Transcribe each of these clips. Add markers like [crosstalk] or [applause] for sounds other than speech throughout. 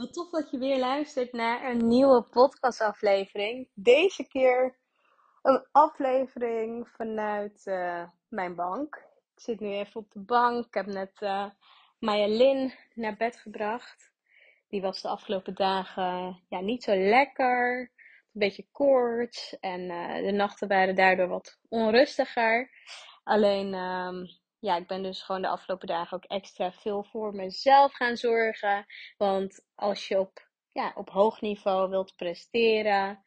Wat tof dat je weer luistert naar een nieuwe podcastaflevering. Deze keer een aflevering vanuit eh, mijn bank. Ik zit nu even op de bank. Ik heb net uh, Maya Lin naar bed gebracht. Die was de afgelopen dagen ja, niet zo lekker. Een beetje koorts. En uh, de nachten waren daardoor wat onrustiger. Alleen ehm, ja, ik ben dus gewoon de afgelopen dagen ook extra veel voor mezelf gaan zorgen. Want als je op, ja, op hoog niveau wilt presteren,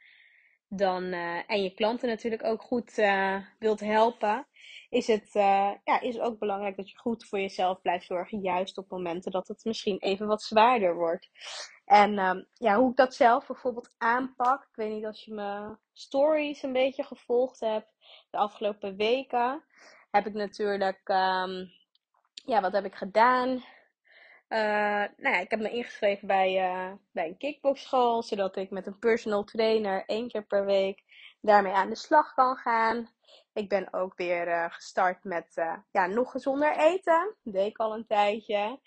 dan, uh, en je klanten natuurlijk ook goed uh, wilt helpen, is het uh, ja, is ook belangrijk dat je goed voor jezelf blijft zorgen. Juist op momenten dat het misschien even wat zwaarder wordt. En um, ja, hoe ik dat zelf bijvoorbeeld aanpak. Ik weet niet als je mijn stories een beetje gevolgd hebt de afgelopen weken heb ik natuurlijk, um, ja, wat heb ik gedaan? Uh, nou ja, ik heb me ingeschreven bij, uh, bij een kickboxschool, zodat ik met een personal trainer één keer per week daarmee aan de slag kan gaan. Ik ben ook weer uh, gestart met ja, nog gezonder eten. Dat deed ik al een tijdje.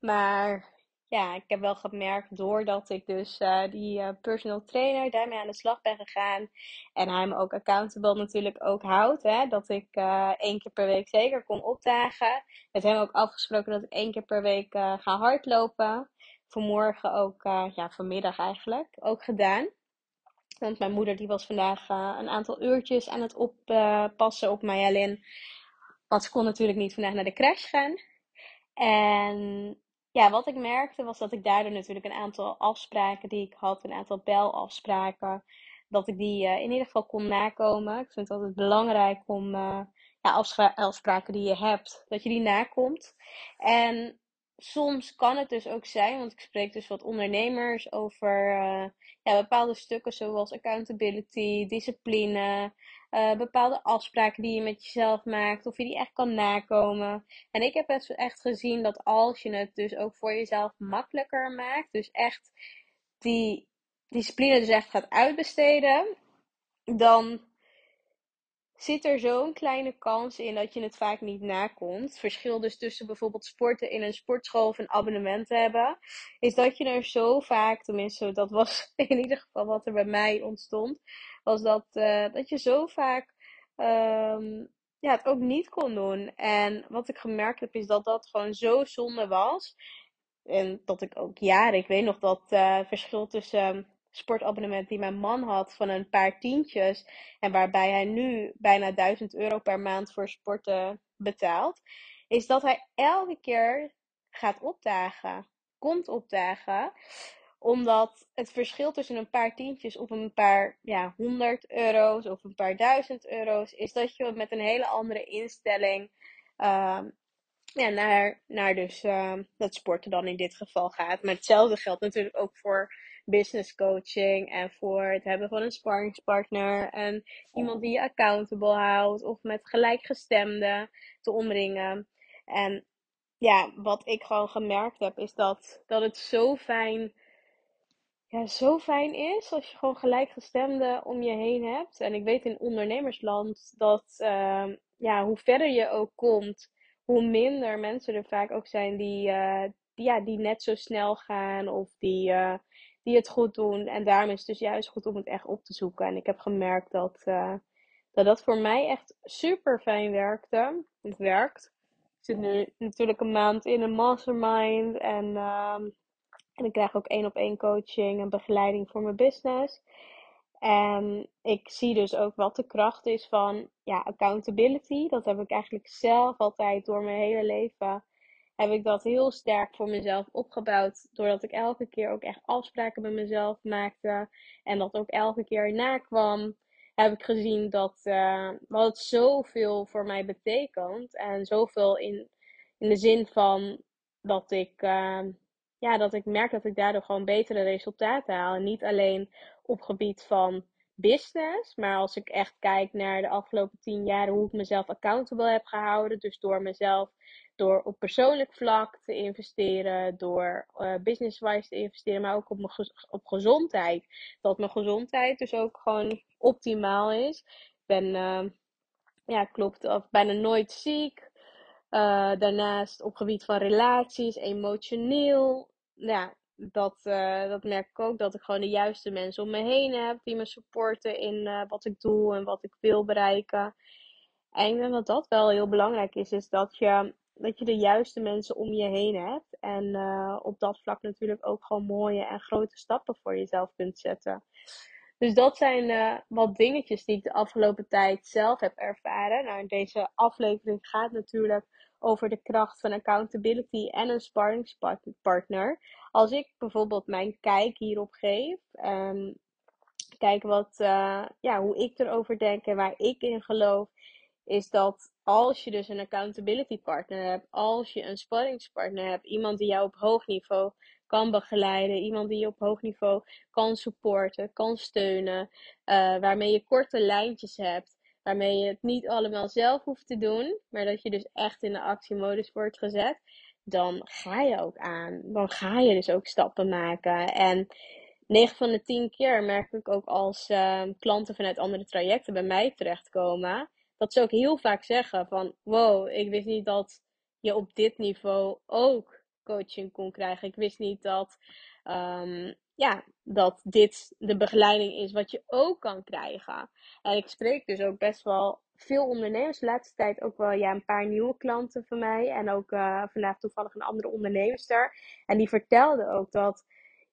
Maar ja, ik heb wel gemerkt doordat ik dus uh, die uh, personal trainer daarmee aan de slag ben gegaan. En hij me ook accountable natuurlijk ook houdt. Hè, dat ik uh, één keer per week zeker kon opdagen. Met hem ook afgesproken dat ik één keer per week ga hardlopen. Vanmorgen ook, ja vanmiddag eigenlijk, ook gedaan. Want mijn moeder die was vandaag een aantal uurtjes aan het oppassen op Mayalin. Want ze kon natuurlijk niet vandaag naar de crash gaan. En ja, wat ik merkte was dat ik daardoor natuurlijk een aantal afspraken die ik had, een aantal belafspraken, dat ik die uh, in ieder geval kon nakomen. Ik vind het altijd belangrijk om uh, ja, afspraken die je hebt, dat je die nakomt. En soms kan het dus ook zijn, want ik spreek dus wat ondernemers over uh, ja, bepaalde stukken zoals accountability, discipline, uh, bepaalde afspraken die je met jezelf maakt, of je die echt kan nakomen. En ik heb echt gezien dat als je het dus ook voor jezelf makkelijker maakt, dus echt die discipline dus echt gaat uitbesteden, dan zit er zo'n kleine kans in dat je het vaak niet nakomt. Verschil dus tussen bijvoorbeeld sporten in een sportschool of een abonnement hebben, is dat je er zo vaak, tenminste dat was [laughs] in ieder geval wat er bij mij ontstond, was dat, uh, dat je zo vaak um, ja, het ook niet kon doen. En wat ik gemerkt heb is dat dat gewoon zo zonde was. En dat ik ook jaren, ik weet nog dat uh, verschil tussen sportabonnement die mijn man had van een paar tientjes. En waarbij hij nu bijna 1000 euro per maand voor sporten betaalt. Is dat hij elke keer gaat opdagen. Komt opdagen omdat het verschil tussen een paar tientjes of een paar ja, honderd euro's of een paar duizend euro's is dat je met een hele andere instelling uh, ja, naar, naar dus uh, het sporten dan in dit geval gaat. Maar hetzelfde geldt natuurlijk ook voor business coaching en voor het hebben van een sparringspartner en iemand die je accountable houdt of met gelijkgestemden te omringen. En ja, wat ik gewoon gemerkt heb is dat, dat het zo fijn ja, zo fijn is als je gewoon gelijkgestemden om je heen hebt. En ik weet in ondernemersland dat ehm, ja, hoe verder je ook komt, hoe minder mensen er vaak ook zijn die, uh, die, ja, die net zo snel gaan of die, uh, die het goed doen. En daarom is het dus juist goed om het echt op te zoeken. En ik heb gemerkt dat uh, dat, dat voor mij echt super fijn werkte. Het werkt. Ik zit nu natuurlijk een maand in een mastermind en ehm, en ik krijg ook één op één coaching en begeleiding voor mijn business. En ik zie dus ook wat de kracht is van ja, accountability. Dat heb ik eigenlijk zelf altijd door mijn hele leven. Heb ik dat heel sterk voor mezelf opgebouwd. Doordat ik elke keer ook echt afspraken met mezelf maakte. En dat ook elke keer nakwam. Heb ik gezien dat, uh, wat het zoveel voor mij betekent. En zoveel in, in de zin van dat ik. Uh, ja, dat ik merk dat ik daardoor gewoon betere resultaten haal. En niet alleen op gebied van business, maar als ik echt kijk naar de afgelopen tien jaar hoe ik mezelf accountable heb gehouden. Dus door mezelf, door op persoonlijk vlak te investeren, door uh, business-wise te investeren, maar ook op, mijn op gezondheid. Dat mijn gezondheid dus ook gewoon optimaal is. Ik ben, uh, ja, klopt, of bijna nooit ziek. Uh, daarnaast op gebied van relaties, emotioneel, ja, dat, uh, dat merk ik ook. Dat ik gewoon de juiste mensen om me heen heb die me supporten in uh, wat ik doe en wat ik wil bereiken. En ik denk dat dat wel heel belangrijk is, is dat je, dat je de juiste mensen om je heen hebt. En uh, op dat vlak natuurlijk ook gewoon mooie en grote stappen voor jezelf kunt zetten. Dus dat zijn wat dingetjes die ik de afgelopen tijd zelf heb ervaren. Nou, deze aflevering gaat natuurlijk over de kracht van accountability en een sparringspartner. Als ik bijvoorbeeld mijn kijk hierop geef, um, kijk wat, uh, ja, hoe ik erover denk en waar ik in geloof, is dat als je dus een accountability partner hebt, als je een sparringspartner hebt, iemand die jou op hoog niveau kan begeleiden, iemand die je op hoog niveau kan supporten, kan steunen, uh, waarmee je korte lijntjes hebt, waarmee je het niet allemaal zelf hoeft te doen, maar dat je dus echt in de actiemodus wordt gezet, dan ga je ook aan. Dan ga je dus ook stappen maken. En 9 van de 10 keer merk ik ook als uh, klanten vanuit andere trajecten bij mij terechtkomen, dat ze ook heel vaak zeggen van, wow, ik wist niet dat je op dit niveau ook coaching kon krijgen. Ik wist niet dat um, ja, dat dit de begeleiding is wat je ook kan krijgen. En ik spreek dus ook best wel veel ondernemers. De laatste tijd ook wel ja, een paar nieuwe klanten van mij. En ook uh, vandaag toevallig een andere onderneemster. En die vertelde ook dat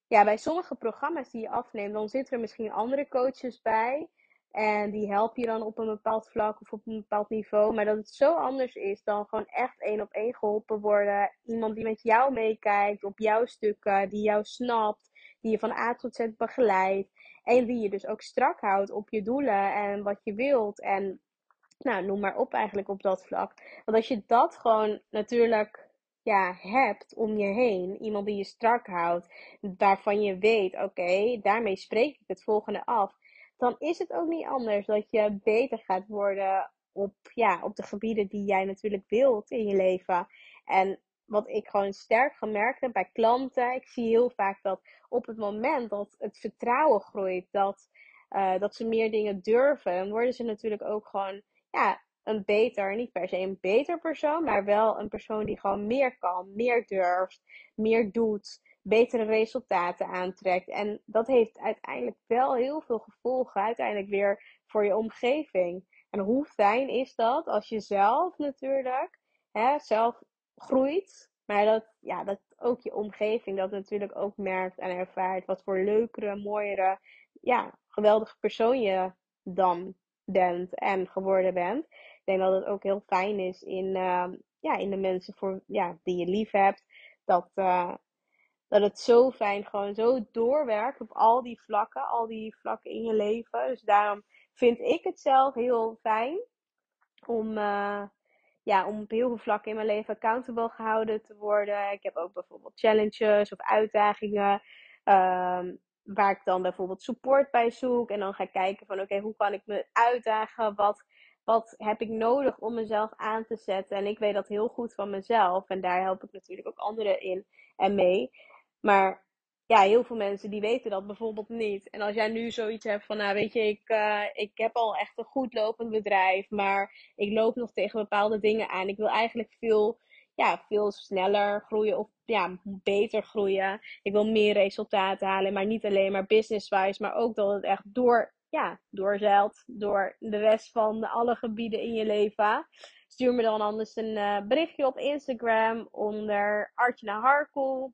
ja, bij sommige programma's die je afneemt, dan zitten er misschien andere coaches bij. En die helpen je dan op een bepaald vlak of op een bepaald niveau. Maar dat het zo anders is dan gewoon echt één op één geholpen worden. Iemand die met jou meekijkt op jouw stukken, die jou snapt die je van A tot Z begeleidt. En die je dus ook strak houdt op je doelen en wat je wilt. En nou, noem maar op eigenlijk op dat vlak. Want als je dat gewoon natuurlijk ja, hebt om je heen, iemand die je strak houdt, waarvan je weet, oké, daarmee spreek ik het volgende af, dan is het ook niet anders dat je beter gaat worden op, ja, op de gebieden die jij natuurlijk wilt in je leven. En wat ik gewoon sterk gemerkt heb bij klanten. Ik zie heel vaak dat op het moment dat het vertrouwen groeit, dat, uh, dat ze meer dingen durven, worden ze natuurlijk ook gewoon ja, een beter, niet per se een beter persoon, maar wel een persoon die gewoon meer kan, meer durft, meer doet, betere resultaten aantrekt. En dat heeft uiteindelijk wel heel veel gevolgen, uiteindelijk weer voor je omgeving. En hoe fijn is dat als je zelf natuurlijk, hè, zelf groeit. Maar dat, ja, dat ook je omgeving dat natuurlijk ook merkt en ervaart. Wat voor leukere, mooiere, ja, geweldige persoon je dan bent en geworden bent. Ik denk dat het ook heel fijn is in, uh, ja, in de mensen voor, ja, die je lief hebt. Dat, uh, dat het zo fijn gewoon zo doorwerkt op al die vlakken, al die vlakken in je leven. Dus daarom vind ik het zelf heel fijn om, uh, ja, om op heel veel vlakken in mijn leven accountable gehouden te worden. Ik heb ook bijvoorbeeld challenges of uitdagingen. Um, waar ik dan bijvoorbeeld support bij zoek. En dan ga ik kijken van oké, hoe kan ik me uitdagen? Wat, wat heb ik nodig om mezelf aan te zetten? En ik weet dat heel goed van mezelf. En daar help ik natuurlijk ook anderen in en mee. Maar ja, heel veel mensen die weten dat bijvoorbeeld niet. En als jij nu zoiets hebt van, nou weet je, ik, uh, ik heb al echt een goed lopend bedrijf, maar ik loop nog tegen bepaalde dingen aan. Ik wil eigenlijk veel, ja, veel sneller groeien of ja, beter groeien. Ik wil meer resultaten halen, maar niet alleen maar business-wise, maar ook dat het echt door, ja, doorzeilt door de rest van alle gebieden in je leven. Stuur me dan anders een uh, berichtje op Instagram onder Artjana Harkel.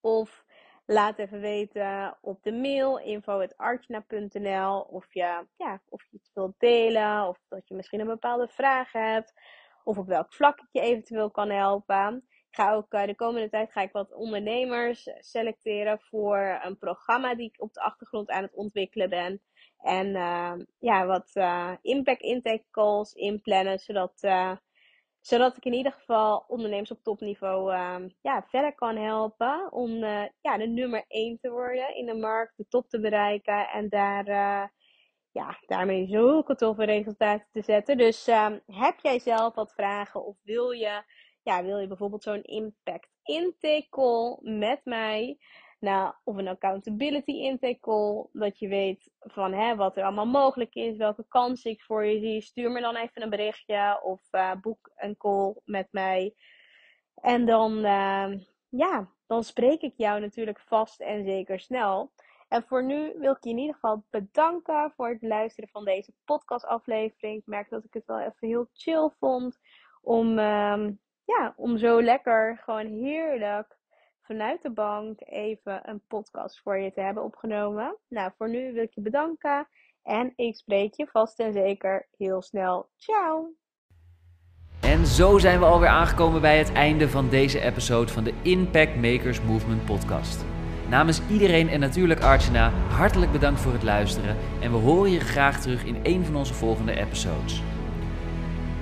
Of Laat even weten op de mail info.artjana.nl of je, ja, of je iets wilt delen of dat je misschien een bepaalde vraag hebt of op welk vlak ik je eventueel kan helpen. Ik ga ook uh, de komende tijd ga ik wat ondernemers selecteren voor een programma die ik op de achtergrond aan het ontwikkelen ben. En uh, ja, wat uh, impact intake calls inplannen, zodat zodat ik in ieder geval ondernemers op topniveau uh, ja, verder kan helpen om uh, ja, de nummer 1 te worden in de markt, de top te bereiken en daar, uh, ja, daarmee zulke toffe resultaten te zetten. Dus ehm, heb jij zelf wat vragen of wil je, ja, wil je bijvoorbeeld zo'n impact intake call met mij? Nou, of een accountability intake call. Dat je weet van hè, wat er allemaal mogelijk is, welke kansen ik voor je zie. Stuur me dan even een berichtje of uh, boek een call met mij. En dan, uh, ja, dan spreek ik jou natuurlijk vast en zeker snel. En voor nu wil ik je in ieder geval bedanken voor het luisteren van deze podcastaflevering. Ik merk dat ik het wel even heel chill vond om, uh, ja, om zo lekker, gewoon heerlijk vanuit de bank even een podcast voor je te hebben opgenomen. Nou, voor nu wil ik je bedanken en ik spreek je vast en zeker heel snel. Ciao! En zo zijn we alweer aangekomen bij het einde van deze episode van de Impact Makers Movement podcast. Namens iedereen en natuurlijk Archana, hartelijk bedankt voor het luisteren en we horen je graag terug in een van onze volgende episodes.